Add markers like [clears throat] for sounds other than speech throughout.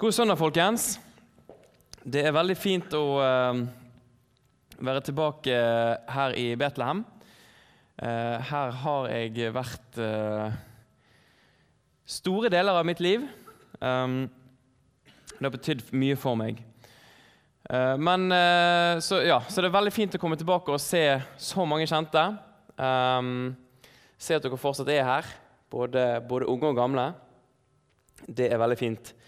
God søndag, folkens. Det er veldig fint å eh, være tilbake her i Betlehem. Eh, her har jeg vært eh, store deler av mitt liv. Um, det har betydd mye for meg. Eh, men, eh, så, ja, så det er veldig fint å komme tilbake og se så mange kjente. Um, se at dere fortsatt er her, både, både unge og gamle. Det er veldig fint.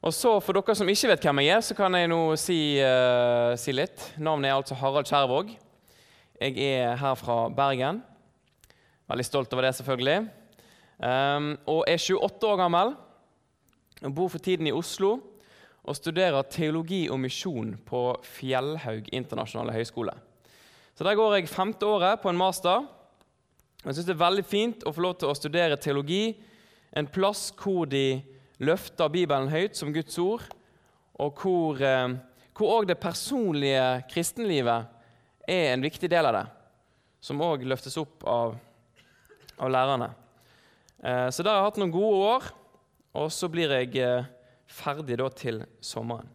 Og så For dere som ikke vet hvem jeg er, så kan jeg nå si, uh, si litt. Navnet er altså Harald Skjærvåg. Jeg er her fra Bergen. Veldig stolt over det, selvfølgelig. Um, og er 28 år gammel. og Bor for tiden i Oslo og studerer teologi og misjon på Fjellhaug internasjonale høgskole. Så Der går jeg femte året på en master. Jeg syns det er veldig fint å få lov til å studere teologi, en plass hvor de løfter Bibelen høyt som Guds ord, og hvor òg eh, det personlige kristenlivet er en viktig del av det, som òg løftes opp av, av lærerne. Eh, så der har jeg hatt noen gode år, og så blir jeg eh, ferdig da til sommeren.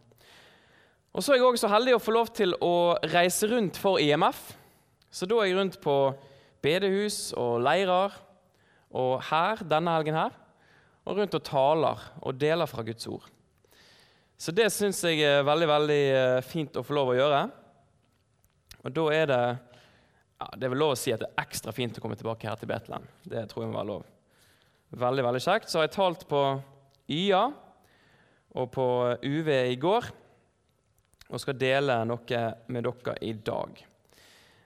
Og Så er jeg også så heldig å få lov til å reise rundt for IMF. Så da er jeg rundt på bedehus og leirer, og her denne helgen her og rundt og taler og deler fra Guds ord. Så det syns jeg er veldig veldig eh, fint å få lov å gjøre. Og da er det ja, Det er vel lov å si at det er ekstra fint å komme tilbake her til Betlehem. Det tror jeg må være lov. Veldig veldig kjekt. Så har jeg talt på YA og på UV i går og skal dele noe med dere i dag.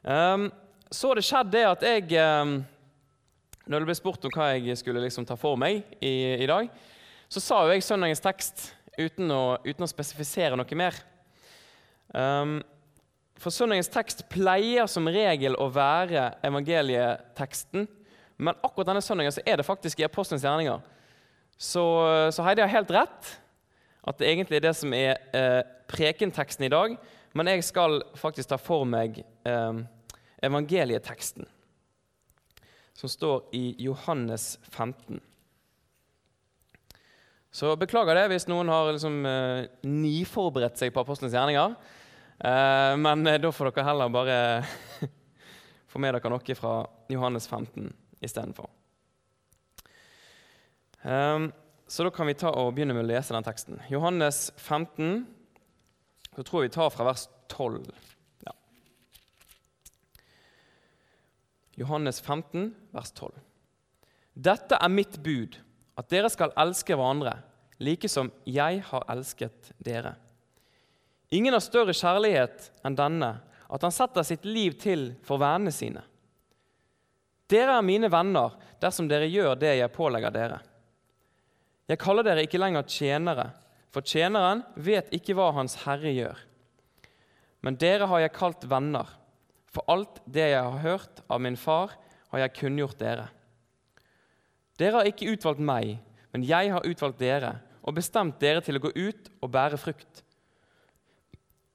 Um, så har det skjedd det at jeg um, når det ble spurt om hva jeg skulle liksom ta for meg i, i, dag, så sa jo jeg søndagens tekst uten å, uten å spesifisere noe mer. Um, for søndagens tekst pleier som regel å være evangelieteksten. Men akkurat denne søndagen så er det faktisk i Apostelens gjerninger. Så, så Heidi har helt rett at det egentlig er det som er eh, prekenteksten i dag. Men jeg skal faktisk ta for meg eh, evangelieteksten som står i Johannes 15. Så beklager det hvis noen har liksom, eh, niforberedt seg på apostlenes gjerninger. Eh, men eh, da får dere heller bare [laughs] få med dere noe fra Johannes 15 istedenfor. Um, så da kan vi ta og begynne med å lese den teksten. Johannes 15, så tror jeg vi tar fra vers 12. Johannes 15, vers 12. Dette er mitt bud, at dere skal elske hverandre, like som jeg har elsket dere. Ingen har større kjærlighet enn denne, at han setter sitt liv til for vennene sine. Dere er mine venner dersom dere gjør det jeg pålegger dere. Jeg kaller dere ikke lenger tjenere, for tjeneren vet ikke hva hans herre gjør. Men dere har jeg kalt venner. For alt det jeg har hørt av min far, har jeg kunngjort dere. Dere har ikke utvalgt meg, men jeg har utvalgt dere og bestemt dere til å gå ut og bære frukt.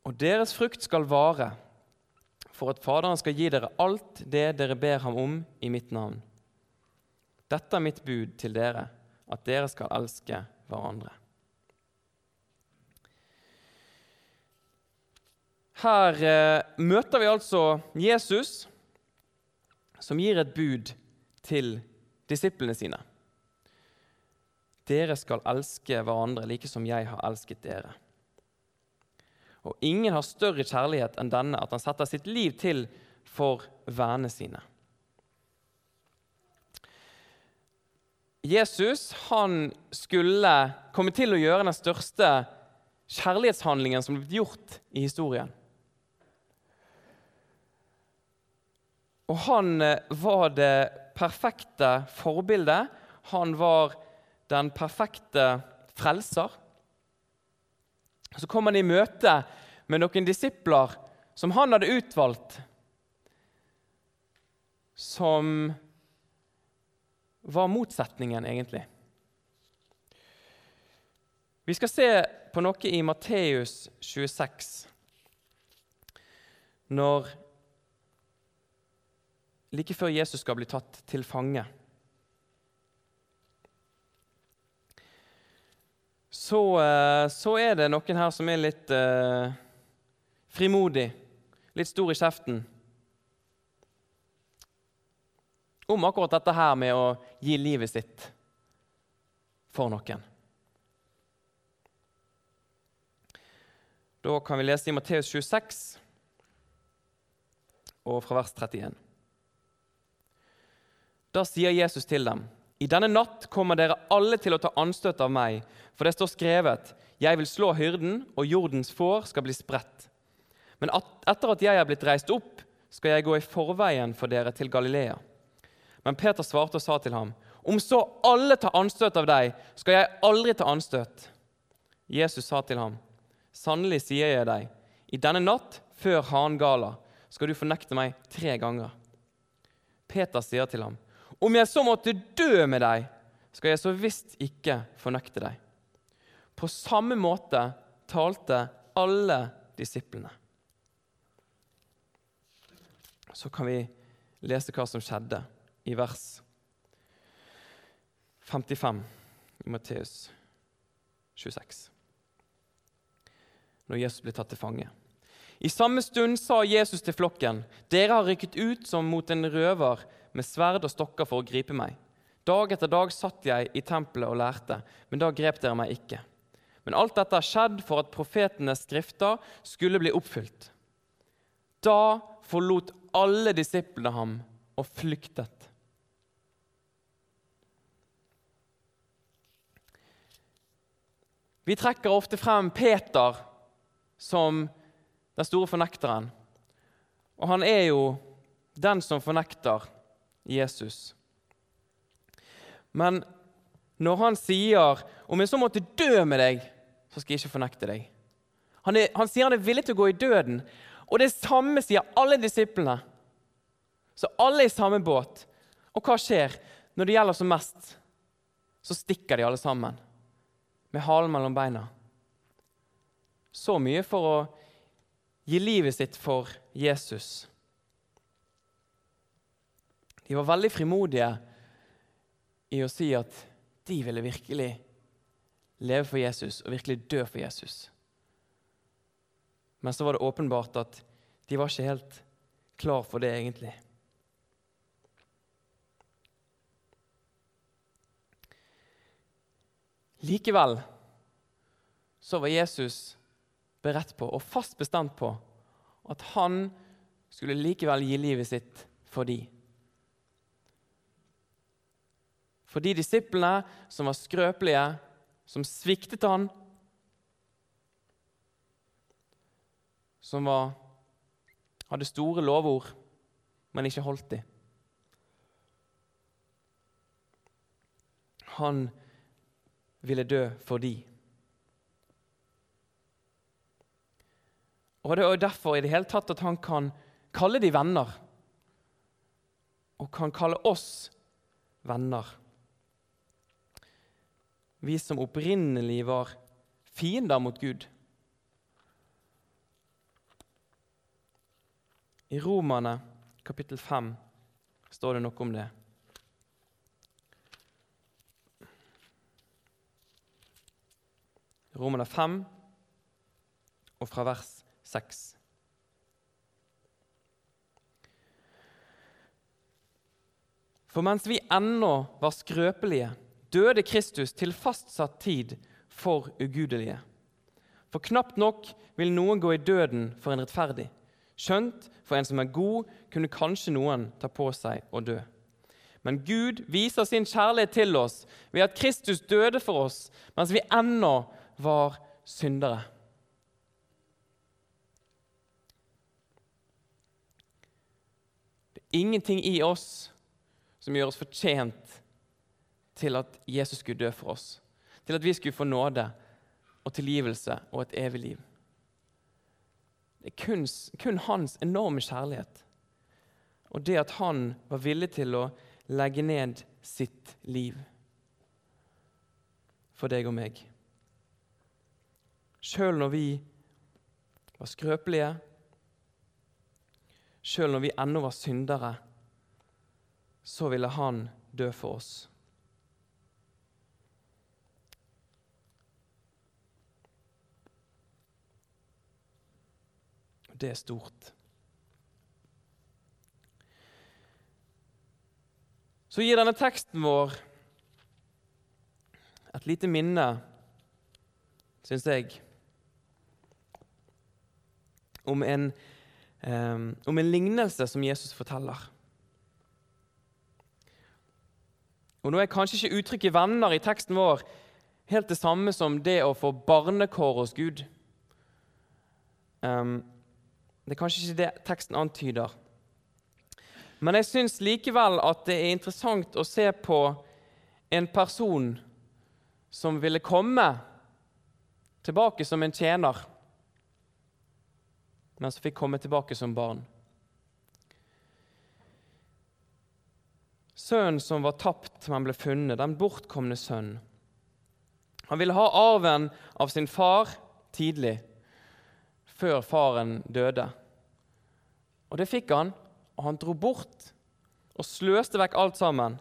Og deres frukt skal vare, for at Faderen skal gi dere alt det dere ber ham om i mitt navn. Dette er mitt bud til dere, at dere skal elske hverandre. Her eh, møter vi altså Jesus, som gir et bud til disiplene sine. Dere skal elske hverandre like som jeg har elsket dere. Og ingen har større kjærlighet enn denne, at han setter sitt liv til for vennene sine. Jesus han skulle komme til å gjøre den største kjærlighetshandlingen som ble gjort i historien. Og han eh, var det perfekte forbildet. Han var den perfekte frelser. Så kom han i møte med noen disipler som han hadde utvalgt, som var motsetningen, egentlig. Vi skal se på noe i Matteus 26. Når like før Jesus skal bli tatt til fange. så, eh, så er det noen her som er litt eh, frimodig, litt stor i kjeften. Om akkurat dette her med å gi livet sitt for noen. Da kan vi lese i Matteus 26 og fra vers 31. Da sier Jesus til dem.: I denne natt kommer dere alle til å ta anstøt av meg, for det står skrevet:" Jeg vil slå hyrden, og jordens får skal bli spredt. Men at, etter at jeg er blitt reist opp, skal jeg gå i forveien for dere til Galilea. Men Peter svarte og sa til ham, Om så alle tar anstøt av deg, skal jeg aldri ta anstøt. Jesus sa til ham, Sannelig sier jeg deg, i denne natt, før hangala skal du fornekte meg tre ganger. Peter sier til ham, Om jeg så måtte dø med deg, skal jeg så visst ikke fornekte deg. På samme måte talte alle disiplene. Så kan vi lese hva som skjedde i vers 55 i Matteus 26. Når Jesus blir tatt til fange. I samme stund sa Jesus til flokken.: Dere har rykket ut som mot en røver med sverd og stokker for å gripe meg. Dag etter dag satt jeg i tempelet og lærte, men da grep dere meg ikke. Men alt dette har skjedd for at profetenes skrifter skulle bli oppfylt. Da forlot alle disiplene ham og flyktet. Vi trekker ofte frem Peter som den store fornekteren. Og han er jo den som fornekter Jesus. Men når han sier 'om jeg så måtte dø med deg', så skal jeg ikke fornekte deg. Han, er, han sier han er villig til å gå i døden. Og det samme sier alle disiplene. Så alle er i samme båt. Og hva skjer? Når det gjelder som mest, så stikker de alle sammen med halen mellom beina. Så mye for å gi livet sitt for Jesus. De var veldig frimodige i å si at de ville virkelig leve for Jesus og virkelig dø for Jesus. Men så var det åpenbart at de var ikke helt klar for det, egentlig. Likevel så var Jesus beredt på og fast bestemt på at han skulle likevel gi livet sitt for de. For de disiplene som var skrøpelige, som sviktet han, som var, hadde store lovord, men ikke holdt de. Han ville dø for de. Og Det er derfor i det hele tatt at han kan kalle de venner, og kan kalle oss venner. Vi som opprinnelig var fiender mot Gud. I Romane kapittel 5 står det noe om det. Romane 5 og fra vers 6. For mens vi ennå var skrøpelige, døde Kristus til fastsatt tid for ugudelige. For knapt nok vil noen gå i døden for en rettferdig. Skjønt for en som er god, kunne kanskje noen ta på seg å dø. Men Gud viser sin kjærlighet til oss ved at Kristus døde for oss mens vi ennå var syndere. Det er ingenting i oss som gjør oss fortjent til at Jesus skulle dø for oss. Til at vi skulle få nåde og tilgivelse og et evig liv. Det er kun, kun hans enorme kjærlighet og det at han var villig til å legge ned sitt liv for deg og meg. Sjøl når vi var skrøpelige, sjøl når vi ennå var syndere, så ville han dø for oss. Det er stort. Så gir denne teksten vår et lite minne, syns jeg, om en, um, om en lignelse som Jesus forteller. Og Nå er kanskje ikke uttrykket 'venner' i teksten vår helt det samme som det å få barnekår hos Gud. Um, det er kanskje ikke det teksten antyder. Men jeg syns likevel at det er interessant å se på en person som ville komme tilbake som en tjener, men som fikk komme tilbake som barn. Sønnen som var tapt, men ble funnet, den bortkomne sønnen. Han ville ha arven av sin far tidlig, før faren døde. Og det fikk han, og han dro bort og sløste vekk alt sammen.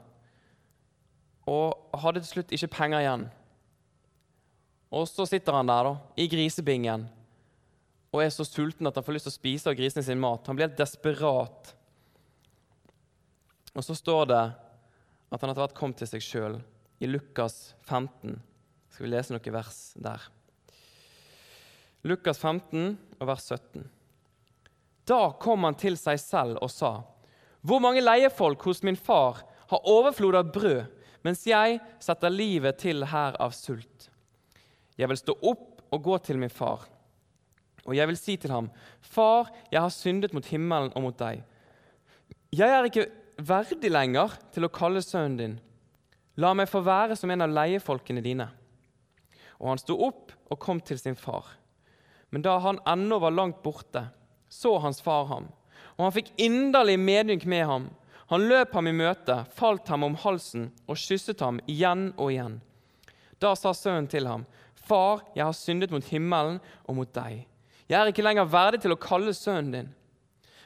Og hadde til slutt ikke penger igjen. Og så sitter han der da, i grisebingen og er så sulten at han får lyst til å spise av grisene sin mat. Han blir helt desperat. Og så står det at han etter hvert kom til seg sjøl i Lukas 15. Skal vi lese noen vers der? Lukas 15 og vers 17. Da kom han til seg selv og sa:" Hvor mange leiefolk hos min far har overflod av brød, mens jeg setter livet til her av sult? Jeg vil stå opp og gå til min far, og jeg vil si til ham:" Far, jeg har syndet mot himmelen og mot deg. Jeg er ikke verdig lenger til å kalle sønnen din. La meg få være som en av leiefolkene dine. Og han sto opp og kom til sin far. Men da han ennå var langt borte, så hans far ham, og han fikk inderlig medynk med ham. Han løp ham i møte, falt ham om halsen og kysset ham igjen og igjen. Da sa sønnen til ham, Far, jeg har syndet mot himmelen og mot deg. Jeg er ikke lenger verdig til å kalle sønnen din.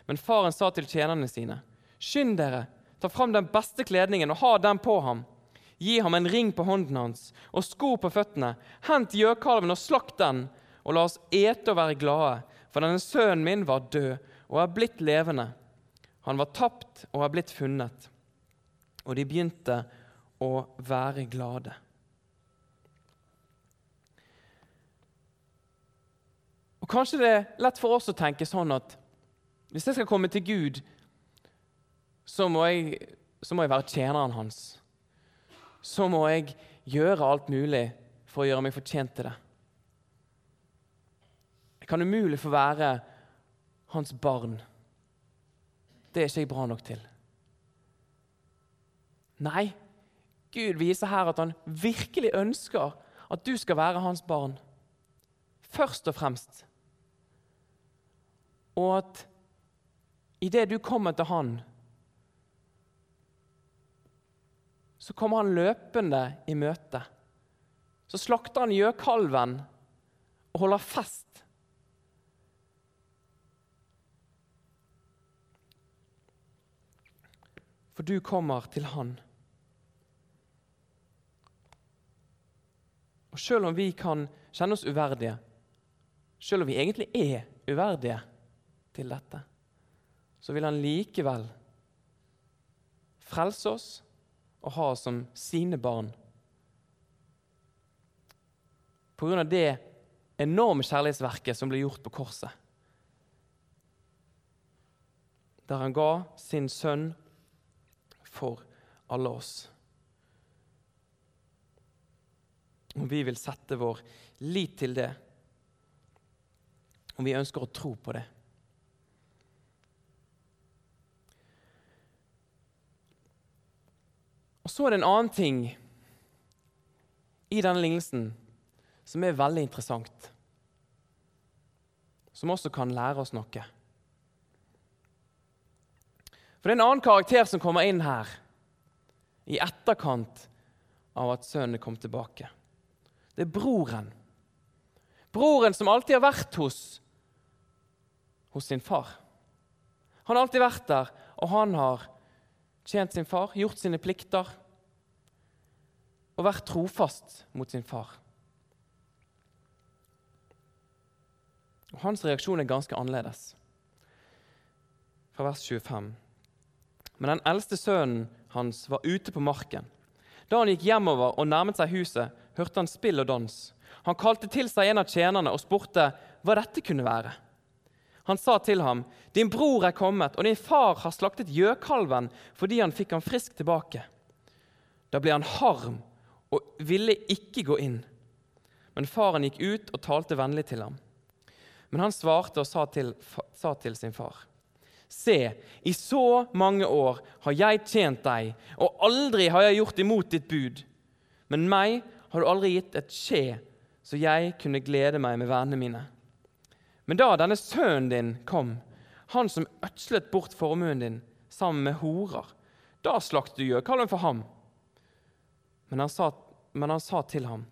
Men faren sa til tjenerne sine, Skynd dere, ta fram den beste kledningen og ha den på ham. Gi ham en ring på hånden hans og sko på føttene. Hent gjøkalven og slakt den, og la oss ete og være glade. For denne sønnen min var død og er blitt levende. Han var tapt og er blitt funnet. Og de begynte å være glade. Og Kanskje det er lett for oss å tenke sånn at hvis jeg skal komme til Gud, så må jeg, så må jeg være tjeneren hans så må jeg gjøre alt mulig for å gjøre meg fortjent til det. Kan umulig få være hans barn. Det er ikke jeg bra nok til. Nei, Gud viser her at han virkelig ønsker at du skal være hans barn. Først og fremst. Og at idet du kommer til han, så kommer han løpende i møte. Så slakter han gjøkalven og holder fest. For du kommer til han. Og selv om vi kan kjenne oss uverdige, selv om vi egentlig er uverdige til dette, så vil han likevel frelse oss og ha oss som sine barn. På grunn av det enorme kjærlighetsverket som ble gjort på korset. Der han ga sin sønn for alle oss. Og vi vil sette vår lit til det, og vi ønsker å tro på det. Og Så er det en annen ting i denne lignelsen som er veldig interessant. Som også kan lære oss noe. For det er en annen karakter som kommer inn her i etterkant av at sønnen kom tilbake. Det er broren. Broren som alltid har vært hos, hos sin far. Han har alltid vært der, og han har tjent sin far, gjort sine plikter og vært trofast mot sin far. Og Hans reaksjon er ganske annerledes. Fra vers 25. Men den eldste sønnen hans var ute på marken. Da han gikk hjemover og nærmet seg huset, hørte han spill og dans. Han kalte til seg en av tjenerne og spurte hva dette kunne være. Han sa til ham, 'Din bror er kommet, og din far har slaktet gjøkalven fordi han fikk ham frisk tilbake.' Da ble han harm og ville ikke gå inn. Men faren gikk ut og talte vennlig til ham. Men han svarte og sa til, sa til sin far.: Se, i så mange år har jeg tjent deg, og aldri har jeg gjort imot ditt bud. Men meg har du aldri gitt et skje, så jeg kunne glede meg med vennene mine. Men da denne sønnen din kom, han som ødslet bort formuen din sammen med horer, da slaktet du gjøkalven for ham. Men han, sa, men han sa til ham,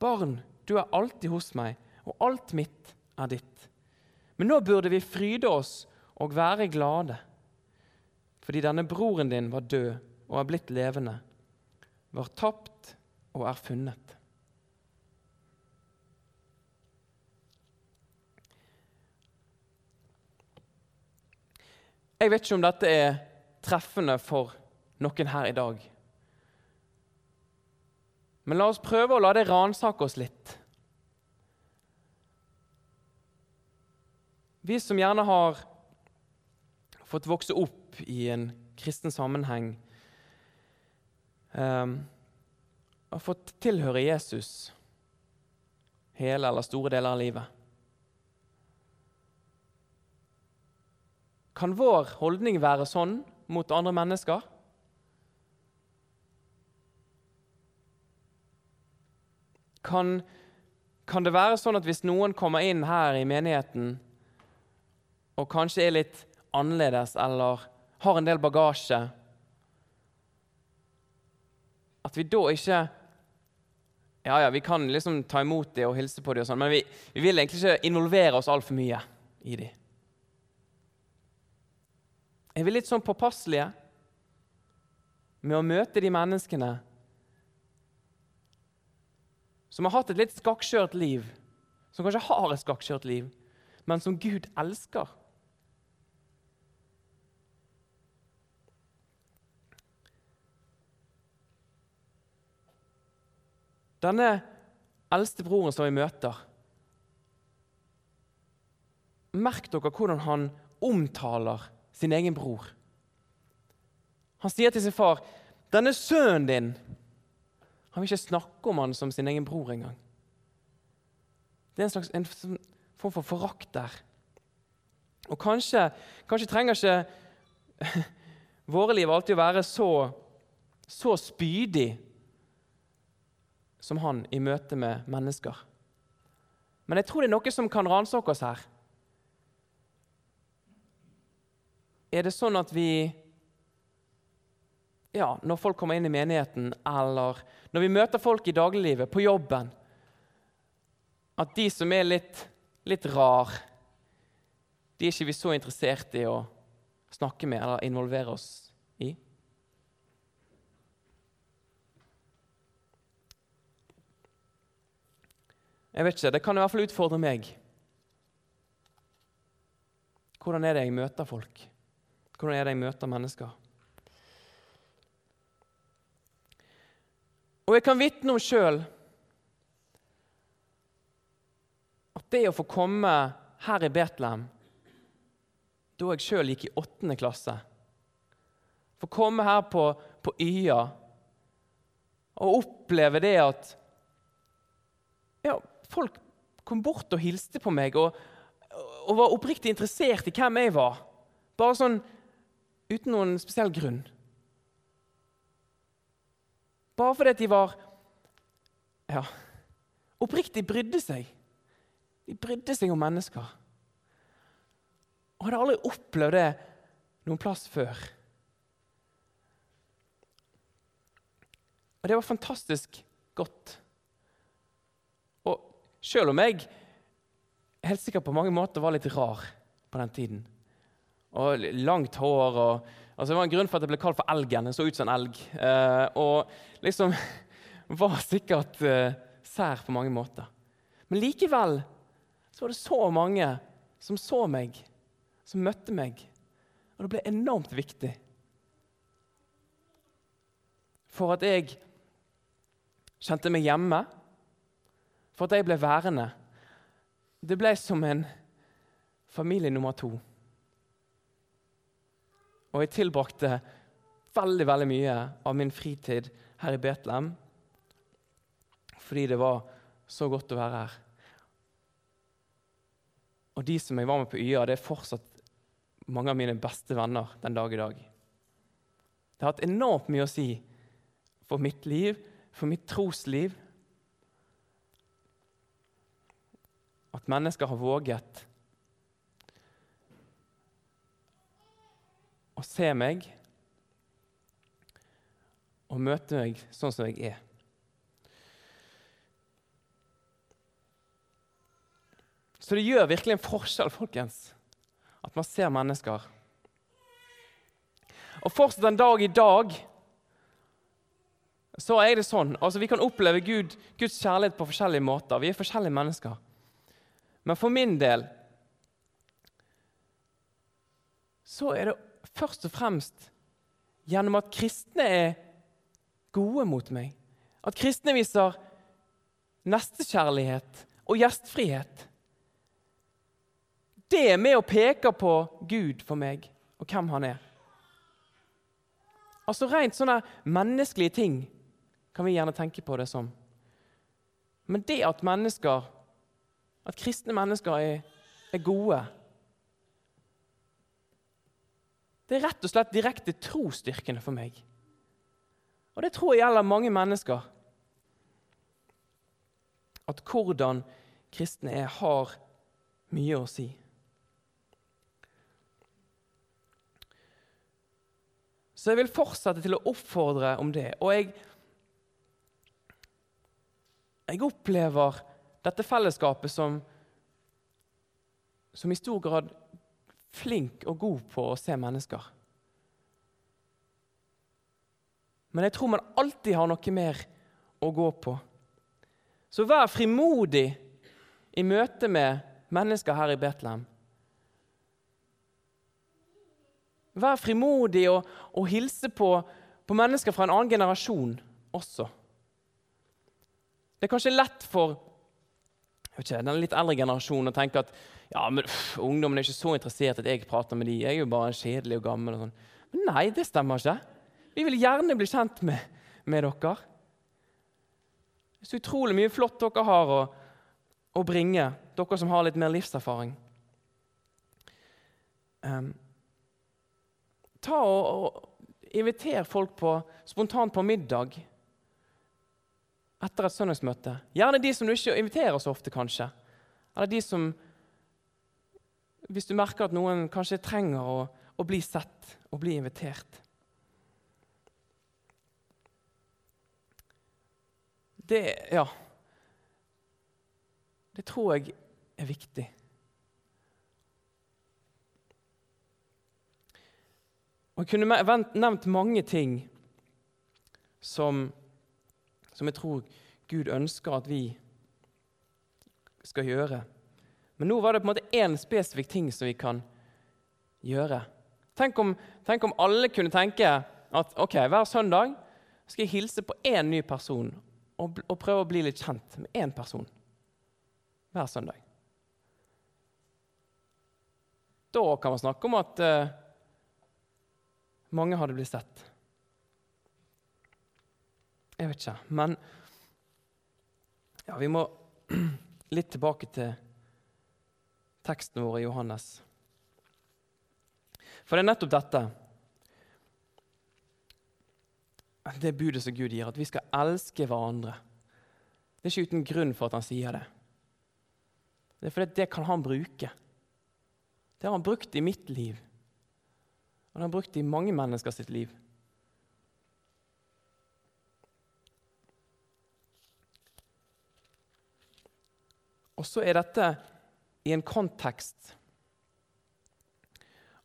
Barn, du er alltid hos meg, og alt mitt er ditt. Men nå burde vi fryde oss og være glade, fordi denne broren din var død og er blitt levende, var tapt og er funnet. Jeg vet ikke om dette er treffende for noen her i dag. Men la oss prøve å la det ransake oss litt. Vi som gjerne har fått vokse opp i en kristen sammenheng, um, har fått tilhøre Jesus hele eller store deler av livet. Kan vår holdning være sånn mot andre mennesker? Kan, kan, det være sånn at hvis noen kommer inn her i menigheten og kanskje er litt annerledes eller har en del bagasje, at vi da ikke Ja, ja, vi kan liksom ta imot dem og hilse på dem, og sånn, men vi, vi vil egentlig ikke involvere oss altfor mye i dem. Er vi litt sånn påpasselige med å møte de menneskene som har hatt et litt skakkjørt liv, som kanskje har et skakkjørt liv, men som Gud elsker? Denne eldste broren som vi møter Merk dere hvordan han omtaler sin egen bror. Han sier til sin far, 'Denne sønnen din' Han vil ikke snakke om han som sin egen bror engang. Det er en slags en form for forakt der. Og kanskje, kanskje trenger ikke [laughs] våre liv alltid å være så, så spydig som han i møte med mennesker. Men jeg tror det er noe som kan ransake oss her. Er det sånn at vi ja, Når folk kommer inn i menigheten, eller når vi møter folk i dagliglivet, på jobben At de som er litt, litt rar, de er ikke vi så interessert i å snakke med eller involvere oss i? Jeg vet ikke, Det kan i hvert fall utfordre meg. Hvordan er det jeg møter folk? Hvordan er det jeg møter mennesker? Og jeg kan vitne om sjøl at det å få komme her i Betlehem da jeg sjøl gikk i åttende klasse Få komme her på, på Y-a og oppleve det at ja, folk kom bort og hilste på meg og, og var oppriktig interessert i hvem jeg var. Bare sånn uten noen spesiell grunn. Bare fordi de var ja, oppriktig brydde seg. De brydde seg om mennesker. Og hadde aldri opplevd det noen plass før. Og det var fantastisk godt. Selv om jeg helt sikkert på mange måter var litt rar på den tiden og langt hår. Og, altså det var en grunn for at jeg ble kalt for Elgen. Jeg så ut som en elg. Eh, og liksom [laughs] var sikkert eh, sær på mange måter. Men likevel så var det så mange som så meg, som møtte meg. Og det ble enormt viktig for at jeg kjente meg hjemme, for at jeg ble værende. Det ble som en familie nummer to. Og jeg tilbrakte veldig veldig mye av min fritid her i Betlehem fordi det var så godt å være her. Og de som jeg var med på YA, det er fortsatt mange av mine beste venner den dag i dag. Det har hatt enormt mye å si for mitt liv, for mitt trosliv. At mennesker har våget å se meg og møte meg sånn som jeg er. Så det gjør virkelig en forskjell, folkens, at man ser mennesker. Og fortsatt en dag i dag så er det sånn. Altså, Vi kan oppleve Gud, Guds kjærlighet på forskjellige måter. Vi er forskjellige mennesker. Men for min del så er det først og fremst gjennom at kristne er gode mot meg. At kristne viser nestekjærlighet og gjestfrihet. Det er med å peke på Gud for meg og hvem han er. Altså Rent sånne menneskelige ting kan vi gjerne tenke på det som. Men det at mennesker, at kristne mennesker er, er gode Det er rett og slett direkte trosstyrkende for meg. Og det tror jeg gjelder mange mennesker. At hvordan kristne er, har mye å si. Så jeg vil fortsette til å oppfordre om det. Og jeg jeg opplever dette fellesskapet som, som i stor grad flink og god på å se mennesker. Men jeg tror man alltid har noe mer å gå på. Så vær frimodig i møte med mennesker her i Betlehem. Vær frimodig og, og hilse på, på mennesker fra en annen generasjon også. Det er kanskje lett for ikke, den litt eldre generasjonen å tenke at ja, men pff, ungdommen er ikke så interessert at jeg prater med dem. Jeg er jo bare kjedelig og gammel. og sånn. Men nei, det stemmer ikke. Vi vil gjerne bli kjent med, med dere. Det er så utrolig mye flott dere har å, å bringe, dere som har litt mer livserfaring. Um, ta og, og Inviter folk på, spontant på middag etter et søndagsmøte. Gjerne de som du ikke inviterer så ofte, kanskje. Eller de som Hvis du merker at noen kanskje trenger å, å bli sett og bli invitert. Det Ja. Det tror jeg er viktig. Og Jeg kunne nevnt mange ting som som jeg tror Gud ønsker at vi skal gjøre. Men nå var det på en måte én spesifikk ting som vi kan gjøre. Tenk om, tenk om, alle kunne tenke at ok, hver søndag skal jeg hilse på én ny person og, og prøve å bli litt kjent med én person hver søndag. Da kan man snakke om at uh, mange hadde blitt sett. Jeg vet ikke. Men ja, vi må [clears throat] litt tilbake til teksten vår i Johannes. For det er nettopp dette det budet som Gud gir, at vi skal elske hverandre. Det er ikke uten grunn for at han sier det. Det er fordi det kan han bruke. Det har han brukt i mitt liv. Og det har han brukt i mange mennesker sitt liv. Og så er dette i en kontekst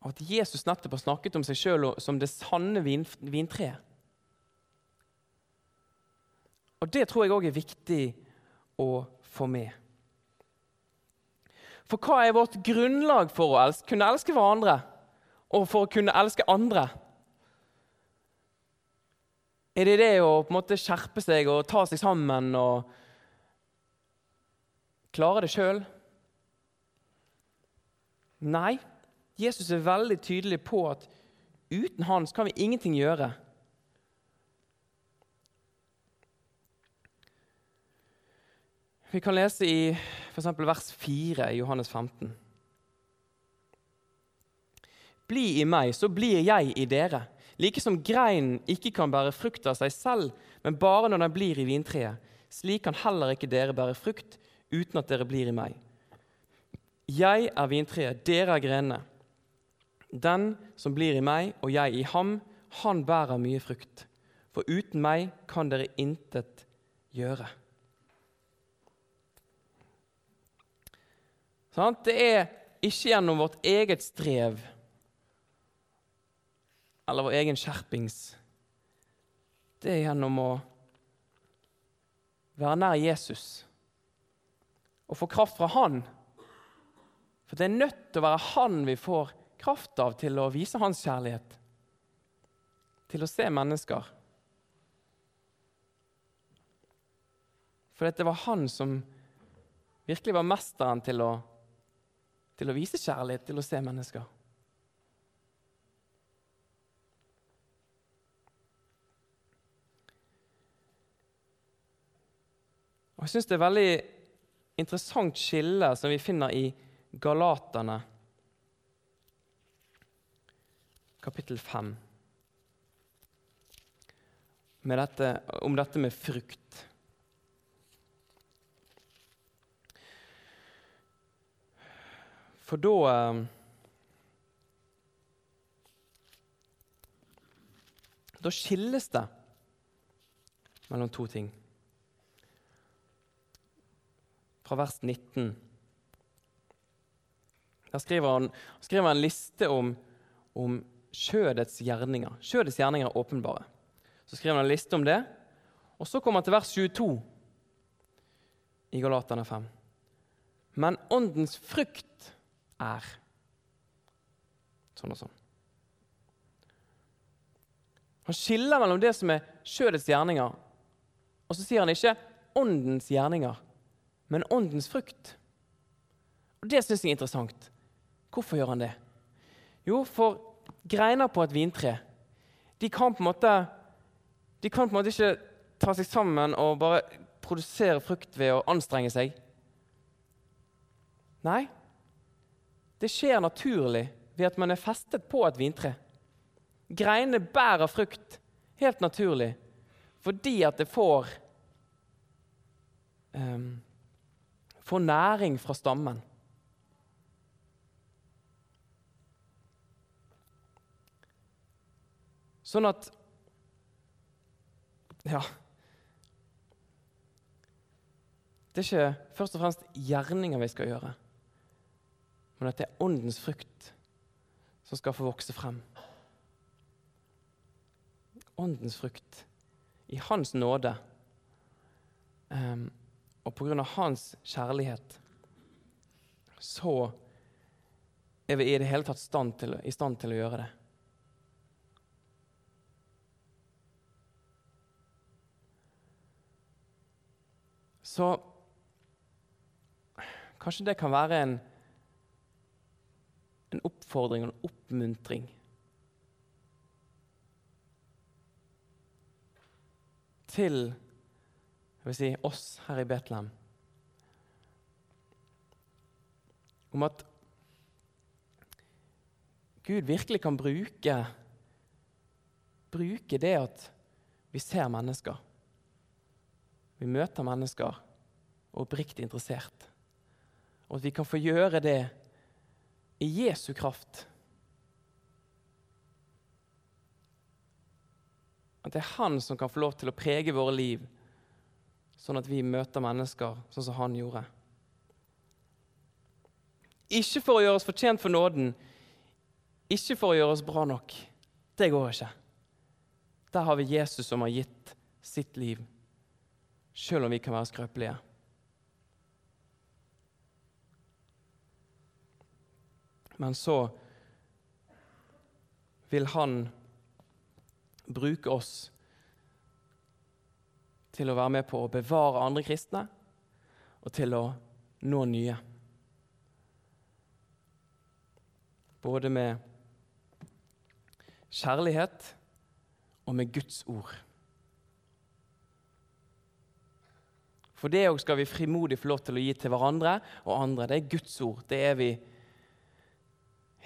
av at Jesus nettopp har snakket om seg sjøl som det sanne vin, vintreet. Og det tror jeg òg er viktig å få med. For hva er vårt grunnlag for å elske, kunne elske hverandre og for å kunne elske andre? Er det det å på en måte skjerpe seg og ta seg sammen og klare det sjøl? Nei, Jesus er veldig tydelig på at uten Han kan vi ingenting gjøre. Vi kan lese i f.eks. vers 4 i Johannes 15. Bli i meg, så blir jeg i dere. Like som greinen ikke kan bære frukt av seg selv, men bare når den blir i vintreet. Slik kan heller ikke dere bære frukt uten at dere blir i meg. Jeg er vintreet, dere er grenene. Den som blir i meg og jeg i ham, han bærer mye frukt. For uten meg kan dere intet gjøre. Det er ikke gjennom vårt eget strev eller vår egen skjerpings. Det er gjennom å være nær Jesus og få kraft fra Han. For det er nødt til å være Han vi får kraft av til å vise Hans kjærlighet. Til å se mennesker. For det var Han som virkelig var mesteren til å, til å vise kjærlighet, til å se mennesker. Og Jeg syns det er veldig interessant skille som vi finner i Galaterne, kapittel 5, med dette, om dette med frukt. For da eh, Da skilles det mellom to ting fra vers 19. Der skriver han, skriver han en liste om, om kjødets gjerninger. Kjødets gjerninger er åpenbare. Så skriver han en liste om det. Og så kommer han til vers 22 i Galaterne 5. Men åndens frukt er sånn og sånn. Han skiller mellom det som er kjødets gjerninger, og så sier han ikke åndens gjerninger men åndens frukt. Og Det syns jeg er interessant. Hvorfor gjør han det? Jo, for greiner på et vintre de kan på en måte, de kan på en måte ikke ta seg sammen og bare produsere frukt ved å anstrenge seg. Nei, det skjer naturlig ved at man er festet på et vintre. Greinene bærer frukt helt naturlig fordi at det får um, får næring fra stammen. Sånn at Ja. Det er ikke først og fremst gjerninger vi skal gjøre, men at det er åndens frukt som skal få vokse frem. Åndens frukt i Hans nåde. Um, og av hans kjærlighet så er vi i det hele tatt stand til, i stand til å gjøre det. Så kanskje det kan være en, en oppfordring og en oppmuntring til det vil si oss her i Betlehem, om at Gud virkelig kan bruke, bruke det at vi ser mennesker. Vi møter mennesker og er oppriktig interessert. Og at vi kan få gjøre det i Jesu kraft. At det er Han som kan få lov til å prege våre liv sånn at vi møter mennesker sånn som han gjorde. Ikke for å gjøre oss fortjent for nåden, ikke for å gjøre oss bra nok. Det går ikke. Der har vi Jesus som har gitt sitt liv, selv om vi kan være skrøpelige. Men så vil han bruke oss til å være med på å bevare andre kristne og til å nå nye. Både med kjærlighet og med Guds ord. For det òg skal vi frimodig få lov til å gi til hverandre og andre. Det er Guds ord. Det er vi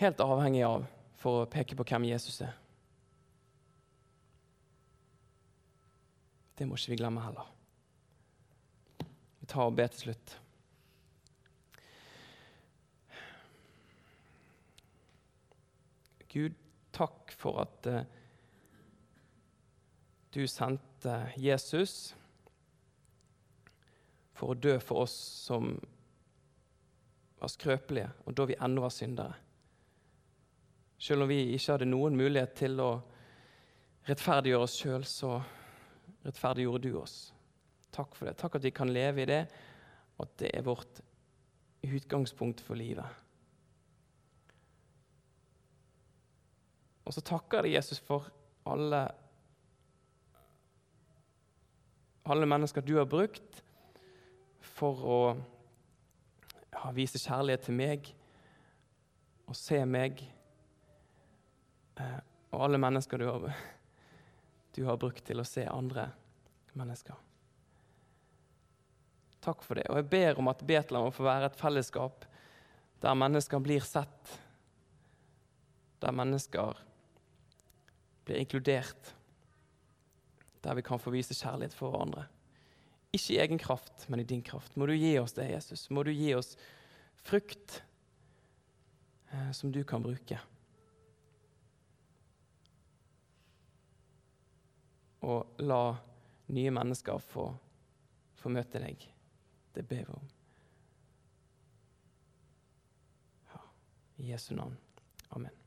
helt avhengig av for å peke på hvem Jesus er. Det må ikke vi glemme heller. Vi tar og ber til slutt. Gud, takk for at uh, du sendte Jesus for å dø for oss som var skrøpelige, og da vi ennå var syndere. Selv om vi ikke hadde noen mulighet til å rettferdiggjøre oss sjøl, så rettferdiggjorde du oss. Takk for det. Takk at vi kan leve i det, og at det er vårt utgangspunkt for livet. Og så takker jeg Jesus for alle, alle mennesker du har brukt for å ja, vise kjærlighet til meg og se meg. Eh, og alle mennesker du har, du har brukt til å se andre mennesker. Takk for det. Og jeg ber om at Betlehem må få være et fellesskap der mennesker blir sett, der mennesker blir inkludert, der vi kan få vise kjærlighet for hverandre. Ikke i egen kraft, men i din kraft. Må du gi oss det, Jesus. Må du gi oss frukt eh, som du kan bruke. Og la nye mennesker få, få møte deg. Det ber vi om. Ja, I Jesu navn. Amen.